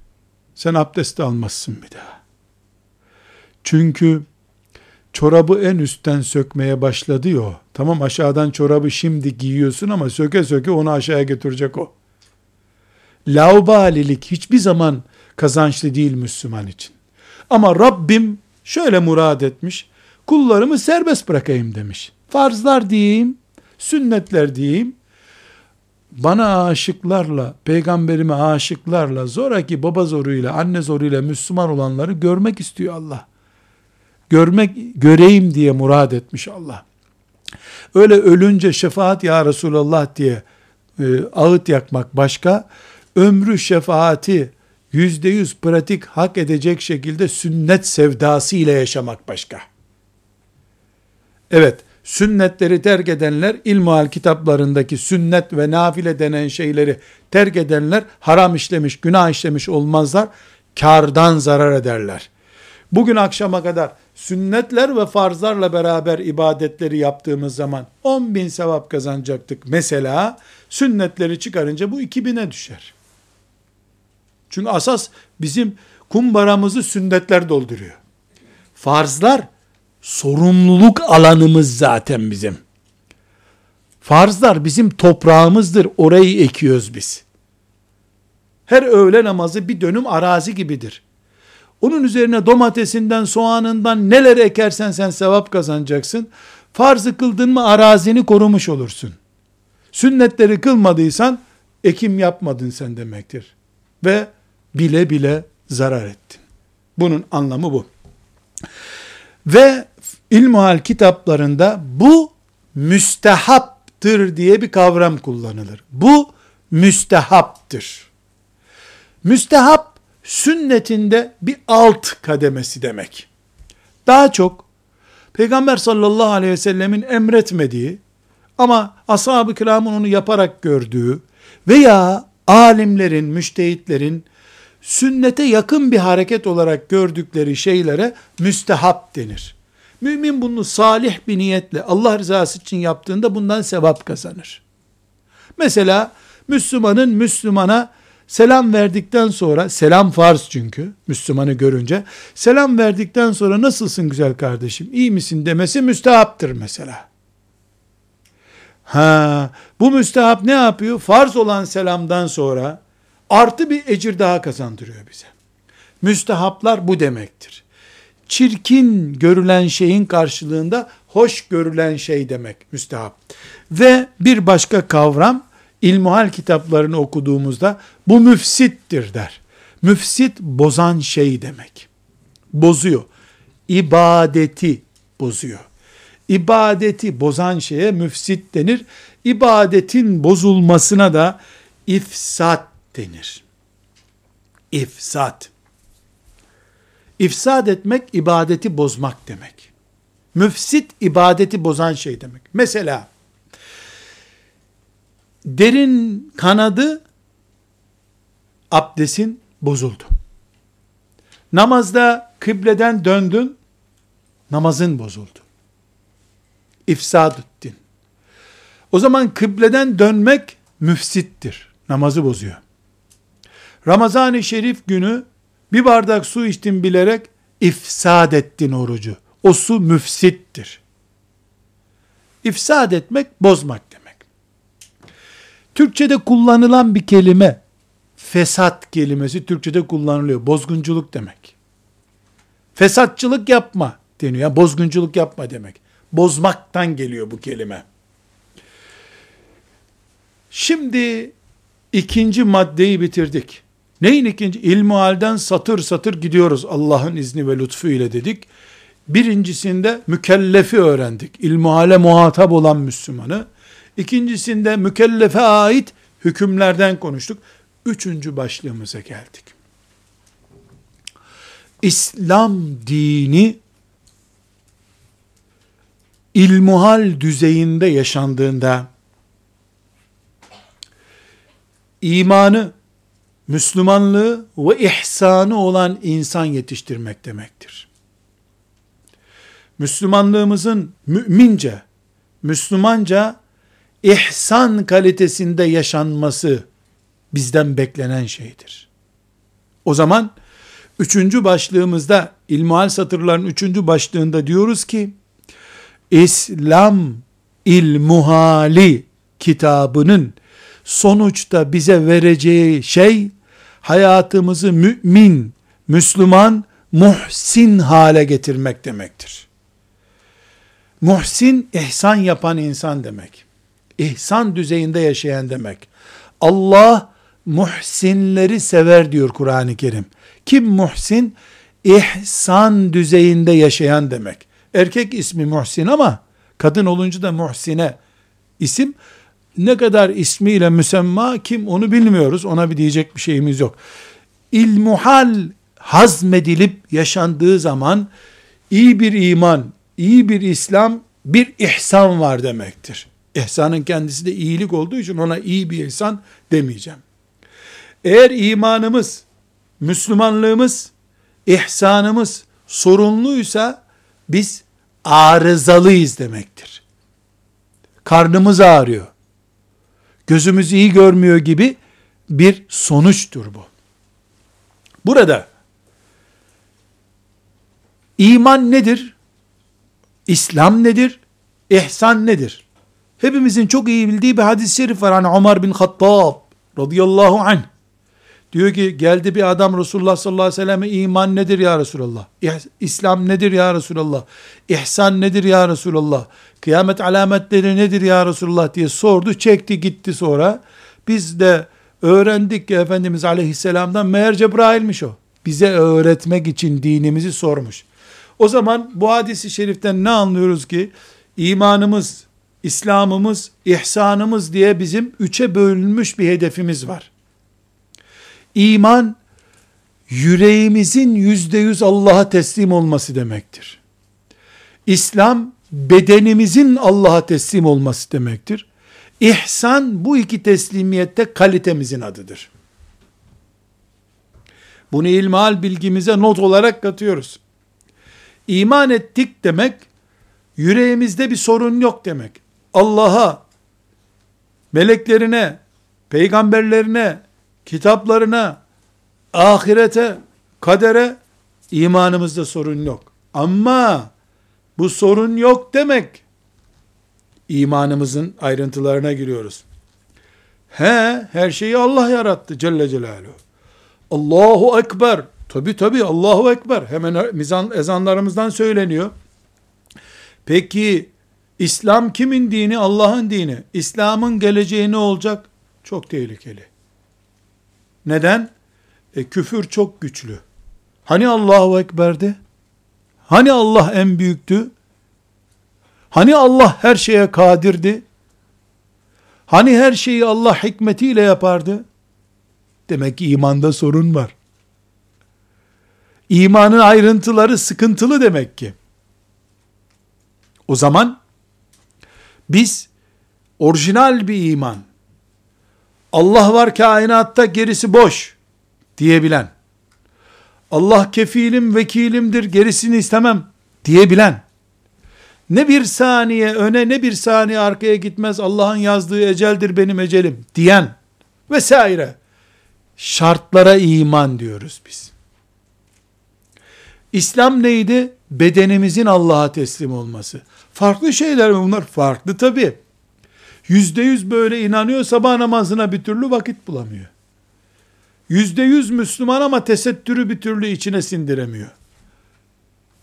Speaker 1: Sen abdest almazsın bir daha. Çünkü çorabı en üstten sökmeye başladı ya. Tamam aşağıdan çorabı şimdi giyiyorsun ama söke söke onu aşağıya götürecek o laubalilik hiçbir zaman kazançlı değil Müslüman için. Ama Rabbim şöyle murad etmiş, kullarımı serbest bırakayım demiş. Farzlar diyeyim, sünnetler diyeyim, bana aşıklarla, peygamberime aşıklarla, zoraki baba zoruyla, anne zoruyla Müslüman olanları görmek istiyor Allah. görmek göreyim diye murad etmiş Allah. Öyle ölünce şefaat ya Resulallah diye e, ağıt yakmak başka, ömrü şefaati yüzde yüz pratik hak edecek şekilde sünnet sevdası ile yaşamak başka. Evet, sünnetleri terk edenler, ilmuhal kitaplarındaki sünnet ve nafile denen şeyleri terk edenler haram işlemiş, günah işlemiş olmazlar, kardan zarar ederler. Bugün akşama kadar sünnetler ve farzlarla beraber ibadetleri yaptığımız zaman 10 bin sevap kazanacaktık. Mesela sünnetleri çıkarınca bu 2000'e düşer. Çünkü asas bizim kumbaramızı sünnetler dolduruyor. Farzlar sorumluluk alanımız zaten bizim. Farzlar bizim toprağımızdır. Orayı ekiyoruz biz. Her öğle namazı bir dönüm arazi gibidir. Onun üzerine domatesinden, soğanından neler ekersen sen sevap kazanacaksın. Farzı kıldın mı arazini korumuş olursun. Sünnetleri kılmadıysan ekim yapmadın sen demektir. Ve bile bile zarar ettin. Bunun anlamı bu. Ve ilmuhal kitaplarında bu müstehaptır diye bir kavram kullanılır. Bu müstehaptır. Müstehap sünnetinde bir alt kademesi demek. Daha çok Peygamber sallallahu aleyhi ve sellemin emretmediği ama ashab-ı kiramın onu yaparak gördüğü veya alimlerin, müştehitlerin sünnete yakın bir hareket olarak gördükleri şeylere müstehap denir. Mümin bunu salih bir niyetle Allah rızası için yaptığında bundan sevap kazanır. Mesela Müslümanın Müslümana selam verdikten sonra, selam farz çünkü, Müslümanı görünce, selam verdikten sonra nasılsın güzel kardeşim, iyi misin demesi müstehaptır mesela. Ha, bu müstehap ne yapıyor? Farz olan selamdan sonra, artı bir ecir daha kazandırıyor bize. Müstehaplar bu demektir. Çirkin görülen şeyin karşılığında hoş görülen şey demek müstehap. Ve bir başka kavram ilmuhal kitaplarını okuduğumuzda bu müfsittir der. Müfsit bozan şey demek. Bozuyor. İbadeti bozuyor. İbadeti bozan şeye müfsit denir. İbadetin bozulmasına da ifsat denir. İfsat. İfsad etmek ibadeti bozmak demek. Müfsit ibadeti bozan şey demek. Mesela derin kanadı abdestin bozuldu. Namazda kıbleden döndün, namazın bozuldu. İfsad ettin. O zaman kıbleden dönmek müfsittir. Namazı bozuyor. Ramazan-ı Şerif günü bir bardak su içtin bilerek ifsad ettin orucu. O su müfsittir. İfsad etmek bozmak demek. Türkçe'de kullanılan bir kelime fesat kelimesi Türkçe'de kullanılıyor. Bozgunculuk demek. Fesatçılık yapma deniyor. Yani bozgunculuk yapma demek. Bozmaktan geliyor bu kelime. Şimdi ikinci maddeyi bitirdik. Neyin ikinci? İlmu halden satır satır gidiyoruz Allah'ın izni ve lütfu ile dedik. Birincisinde mükellefi öğrendik. İlmu hale muhatap olan Müslümanı. İkincisinde mükellefe ait hükümlerden konuştuk. Üçüncü başlığımıza geldik. İslam dini ilmuhal düzeyinde yaşandığında imanı, Müslümanlığı ve ihsanı olan insan yetiştirmek demektir. Müslümanlığımızın mümince, Müslümanca ihsan kalitesinde yaşanması bizden beklenen şeydir. O zaman üçüncü başlığımızda ilmuhal satırların üçüncü başlığında diyoruz ki İslam ilmuhali kitabının sonuçta bize vereceği şey hayatımızı mümin, Müslüman, muhsin hale getirmek demektir. Muhsin, ihsan yapan insan demek. İhsan düzeyinde yaşayan demek. Allah muhsinleri sever diyor Kur'an-ı Kerim. Kim muhsin? ihsan düzeyinde yaşayan demek. Erkek ismi Muhsin ama kadın olunca da Muhsine isim. Ne kadar ismiyle müsemma kim onu bilmiyoruz. Ona bir diyecek bir şeyimiz yok. İlmuhal hazmedilip yaşandığı zaman iyi bir iman, iyi bir İslam, bir ihsan var demektir. İhsanın kendisi de iyilik olduğu için ona iyi bir ihsan demeyeceğim. Eğer imanımız, Müslümanlığımız, ihsanımız sorunluysa biz arızalıyız demektir. Karnımız ağrıyor. Gözümüz iyi görmüyor gibi bir sonuçtur bu. Burada iman nedir? İslam nedir? İhsan nedir? Hepimizin çok iyi bildiği bir hadis-i şerif var. Hani Ömer bin Hattab radıyallahu anh. Diyor ki geldi bir adam Resulullah sallallahu aleyhi ve selleme iman nedir ya Resulallah? İslam nedir ya Resulallah? İhsan nedir ya Resulallah? Kıyamet alametleri nedir ya Resulullah diye sordu. Çekti gitti sonra. Biz de öğrendik ki Efendimiz aleyhisselamdan meğer Cebrail'miş o. Bize öğretmek için dinimizi sormuş. O zaman bu hadisi şeriften ne anlıyoruz ki? İmanımız, İslam'ımız, ihsanımız diye bizim üçe bölünmüş bir hedefimiz var. İman, yüreğimizin yüzde yüz Allah'a teslim olması demektir. İslam, bedenimizin Allah'a teslim olması demektir. İhsan, bu iki teslimiyette kalitemizin adıdır. Bunu ilmihal bilgimize not olarak katıyoruz. İman ettik demek, yüreğimizde bir sorun yok demek. Allah'a, meleklerine, peygamberlerine, kitaplarına, ahirete, kadere imanımızda sorun yok. Ama bu sorun yok demek imanımızın ayrıntılarına giriyoruz. He, her şeyi Allah yarattı Celle Celaluhu. Allahu Ekber. Tabi tabi Allahu Ekber. Hemen mizan, ezanlarımızdan söyleniyor. Peki İslam kimin dini? Allah'ın dini. İslam'ın geleceği ne olacak? Çok tehlikeli. Neden? E, küfür çok güçlü. Hani Allahu Ekber'di? Hani Allah en büyüktü? Hani Allah her şeye kadirdi? Hani her şeyi Allah hikmetiyle yapardı? Demek ki imanda sorun var. İmanın ayrıntıları sıkıntılı demek ki. O zaman biz orijinal bir iman, Allah var kainatta gerisi boş diyebilen, Allah kefilim vekilimdir gerisini istemem diyebilen, ne bir saniye öne ne bir saniye arkaya gitmez Allah'ın yazdığı eceldir benim ecelim diyen vesaire şartlara iman diyoruz biz. İslam neydi? Bedenimizin Allah'a teslim olması. Farklı şeyler mi bunlar? Farklı tabi. Yüzde yüz böyle inanıyor sabah namazına bir türlü vakit bulamıyor. Yüzde yüz Müslüman ama tesettürü bir türlü içine sindiremiyor.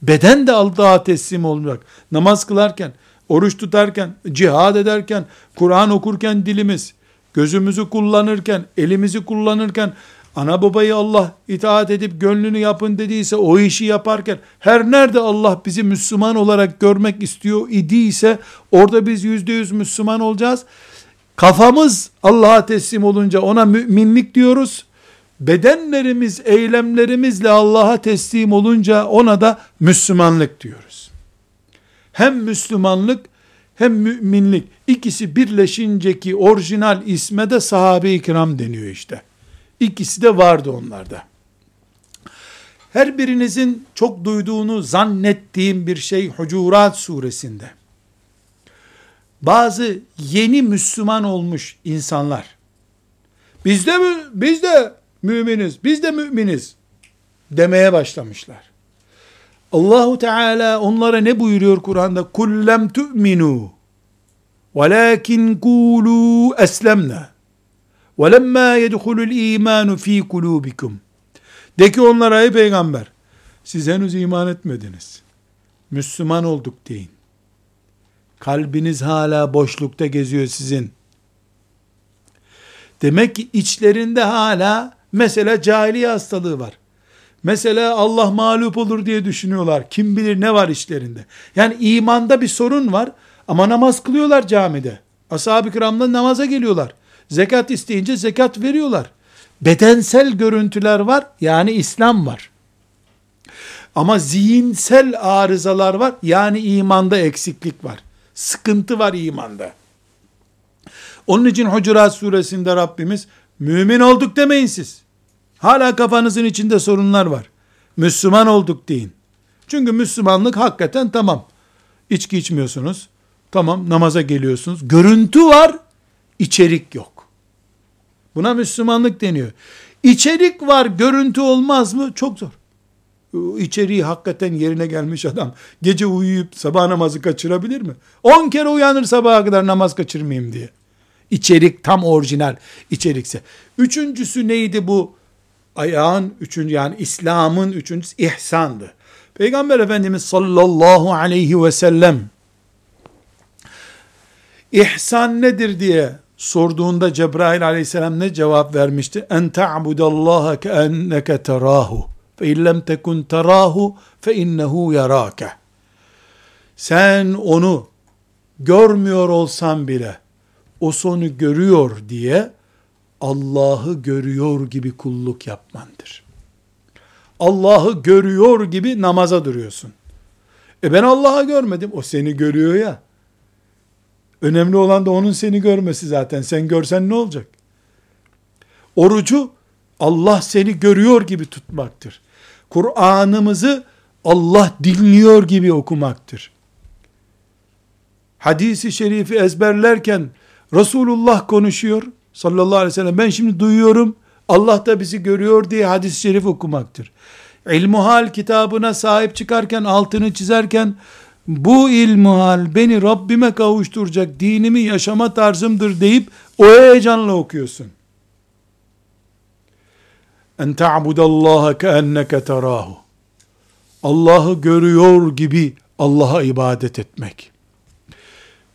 Speaker 1: Beden de Allah'a teslim olacak. Namaz kılarken, oruç tutarken, cihad ederken, Kur'an okurken dilimiz, gözümüzü kullanırken, elimizi kullanırken, ana babayı Allah itaat edip gönlünü yapın dediyse o işi yaparken her nerede Allah bizi Müslüman olarak görmek istiyor idiyse orada biz yüzde yüz Müslüman olacağız. Kafamız Allah'a teslim olunca ona müminlik diyoruz. Bedenlerimiz, eylemlerimizle Allah'a teslim olunca ona da Müslümanlık diyoruz. Hem Müslümanlık hem müminlik ikisi birleşince ki orijinal isme de sahabe-i kiram deniyor işte. İkisi de vardı onlarda. Her birinizin çok duyduğunu zannettiğim bir şey Hucurat suresinde. Bazı yeni Müslüman olmuş insanlar. Biz de? Biz de müminiz. Biz de müminiz demeye başlamışlar. Allahu Teala onlara ne buyuruyor Kur'an'da? Kullem tu'minu velakin kulu eslemna وَلَمَّا يَدْخُلُ الْا۪يمَانُ ف۪ي قُلُوبِكُمْ De ki onlara ey peygamber, siz henüz iman etmediniz. Müslüman olduk deyin. Kalbiniz hala boşlukta geziyor sizin. Demek ki içlerinde hala mesela cahiliye hastalığı var. Mesela Allah mağlup olur diye düşünüyorlar. Kim bilir ne var işlerinde. Yani imanda bir sorun var ama namaz kılıyorlar camide. Ashab-ı kiramla namaza geliyorlar. Zekat isteyince zekat veriyorlar. Bedensel görüntüler var yani İslam var. Ama zihinsel arızalar var yani imanda eksiklik var. Sıkıntı var imanda. Onun için Hucurat suresinde Rabbimiz mümin olduk demeyin siz. Hala kafanızın içinde sorunlar var. Müslüman olduk deyin. Çünkü Müslümanlık hakikaten tamam. İçki içmiyorsunuz. Tamam namaza geliyorsunuz. Görüntü var, içerik yok. Buna Müslümanlık deniyor. İçerik var, görüntü olmaz mı? Çok zor. İçeriği hakikaten yerine gelmiş adam gece uyuyup sabah namazı kaçırabilir mi? 10 kere uyanır sabaha kadar namaz kaçırmayayım diye. İçerik tam orijinal içerikse. Üçüncüsü neydi bu? Ayağın üçüncü yani İslam'ın üçüncüsü ihsandı. Peygamber Efendimiz sallallahu aleyhi ve sellem ihsan nedir diye sorduğunda Cebrail aleyhisselam ne cevap vermişti? En ta'budallaha ke enneke terahu fe illem tekun terahu fe innehu yarake. Sen onu görmüyor olsan bile o sonu görüyor diye Allah'ı görüyor gibi kulluk yapmandır. Allah'ı görüyor gibi namaza duruyorsun. E ben Allah'ı görmedim. O seni görüyor ya. Önemli olan da onun seni görmesi zaten. Sen görsen ne olacak? Orucu Allah seni görüyor gibi tutmaktır. Kur'an'ımızı Allah dinliyor gibi okumaktır. Hadisi şerifi ezberlerken Resulullah konuşuyor sallallahu aleyhi ve sellem. Ben şimdi duyuyorum Allah da bizi görüyor diye hadis-i şerif okumaktır. İlmuhal kitabına sahip çıkarken altını çizerken bu ilmuhal beni Rabbime kavuşturacak dinimi yaşama tarzımdır deyip o heyecanla okuyorsun. En ta'budallaha keenneke terahu. Allah'ı görüyor gibi Allah'a ibadet etmek.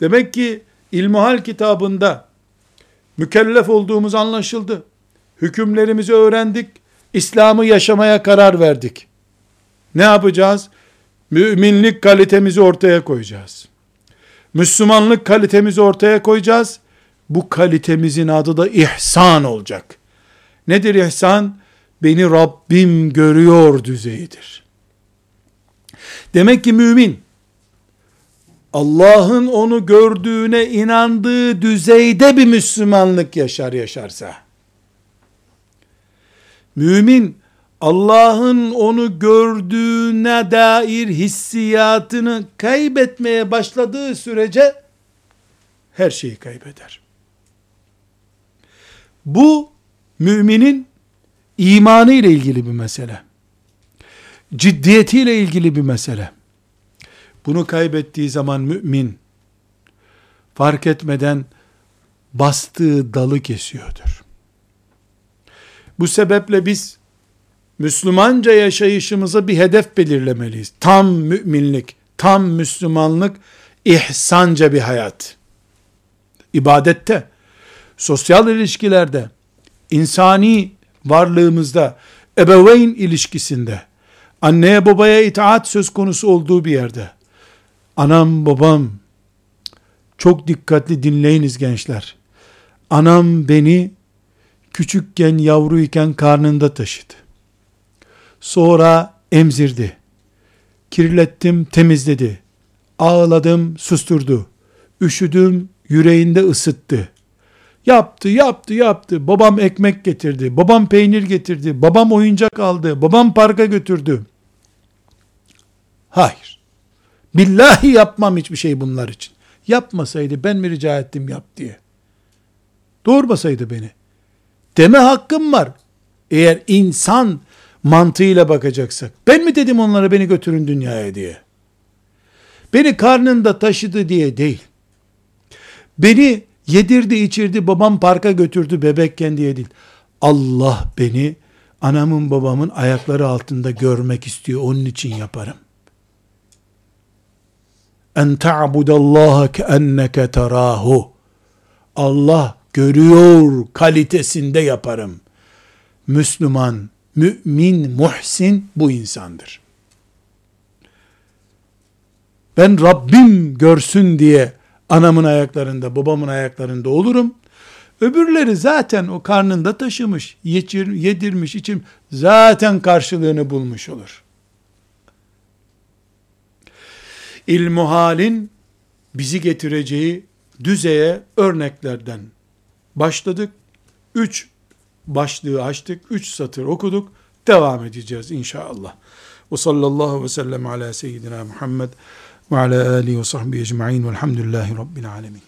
Speaker 1: Demek ki İlmuhal kitabında mükellef olduğumuz anlaşıldı. Hükümlerimizi öğrendik. İslam'ı yaşamaya karar verdik. Ne yapacağız? Müminlik kalitemizi ortaya koyacağız. Müslümanlık kalitemizi ortaya koyacağız. Bu kalitemizin adı da ihsan olacak. Nedir ihsan? Beni Rabbim görüyor düzeyidir. Demek ki mümin Allah'ın onu gördüğüne inandığı düzeyde bir Müslümanlık yaşar yaşarsa, mümin Allah'ın onu gördüğüne dair hissiyatını kaybetmeye başladığı sürece her şeyi kaybeder. Bu müminin imanı ile ilgili bir mesele. Ciddiyetiyle ilgili bir mesele. Bunu kaybettiği zaman mümin fark etmeden bastığı dalı kesiyordur. Bu sebeple biz Müslümanca yaşayışımıza bir hedef belirlemeliyiz. Tam müminlik, tam Müslümanlık, ihsanca bir hayat. İbadette, sosyal ilişkilerde, insani varlığımızda, ebeveyn ilişkisinde, anneye babaya itaat söz konusu olduğu bir yerde, Anam babam çok dikkatli dinleyiniz gençler. Anam beni küçükken yavruyken karnında taşıdı. Sonra emzirdi. Kirlettim temizledi. Ağladım susturdu. Üşüdüm yüreğinde ısıttı. Yaptı, yaptı, yaptı. Babam ekmek getirdi. Babam peynir getirdi. Babam oyuncak aldı. Babam parka götürdü. Hayır. Billahi yapmam hiçbir şey bunlar için. Yapmasaydı ben mi rica ettim yap diye. Doğurmasaydı beni. Deme hakkım var. Eğer insan mantığıyla bakacaksak. Ben mi dedim onlara beni götürün dünyaya diye. Beni karnında taşıdı diye değil. Beni yedirdi içirdi babam parka götürdü bebekken diye değil. Allah beni anamın babamın ayakları altında görmek istiyor. Onun için yaparım en ta'budallaha keenneke terahu. Allah görüyor kalitesinde yaparım. Müslüman mümin, muhsin bu insandır. Ben Rabbim görsün diye anamın ayaklarında, babamın ayaklarında olurum. Öbürleri zaten o karnında taşımış, yedirmiş, içim zaten karşılığını bulmuş olur. İlmuhalin bizi getireceği düzeye örneklerden başladık. Üç başlığı açtık. Üç satır okuduk. Devam edeceğiz inşallah. Ve sallallahu ve sellem ala seyyidina Muhammed ve ala alihi ve sahbihi ecma'in velhamdülillahi rabbil alemin.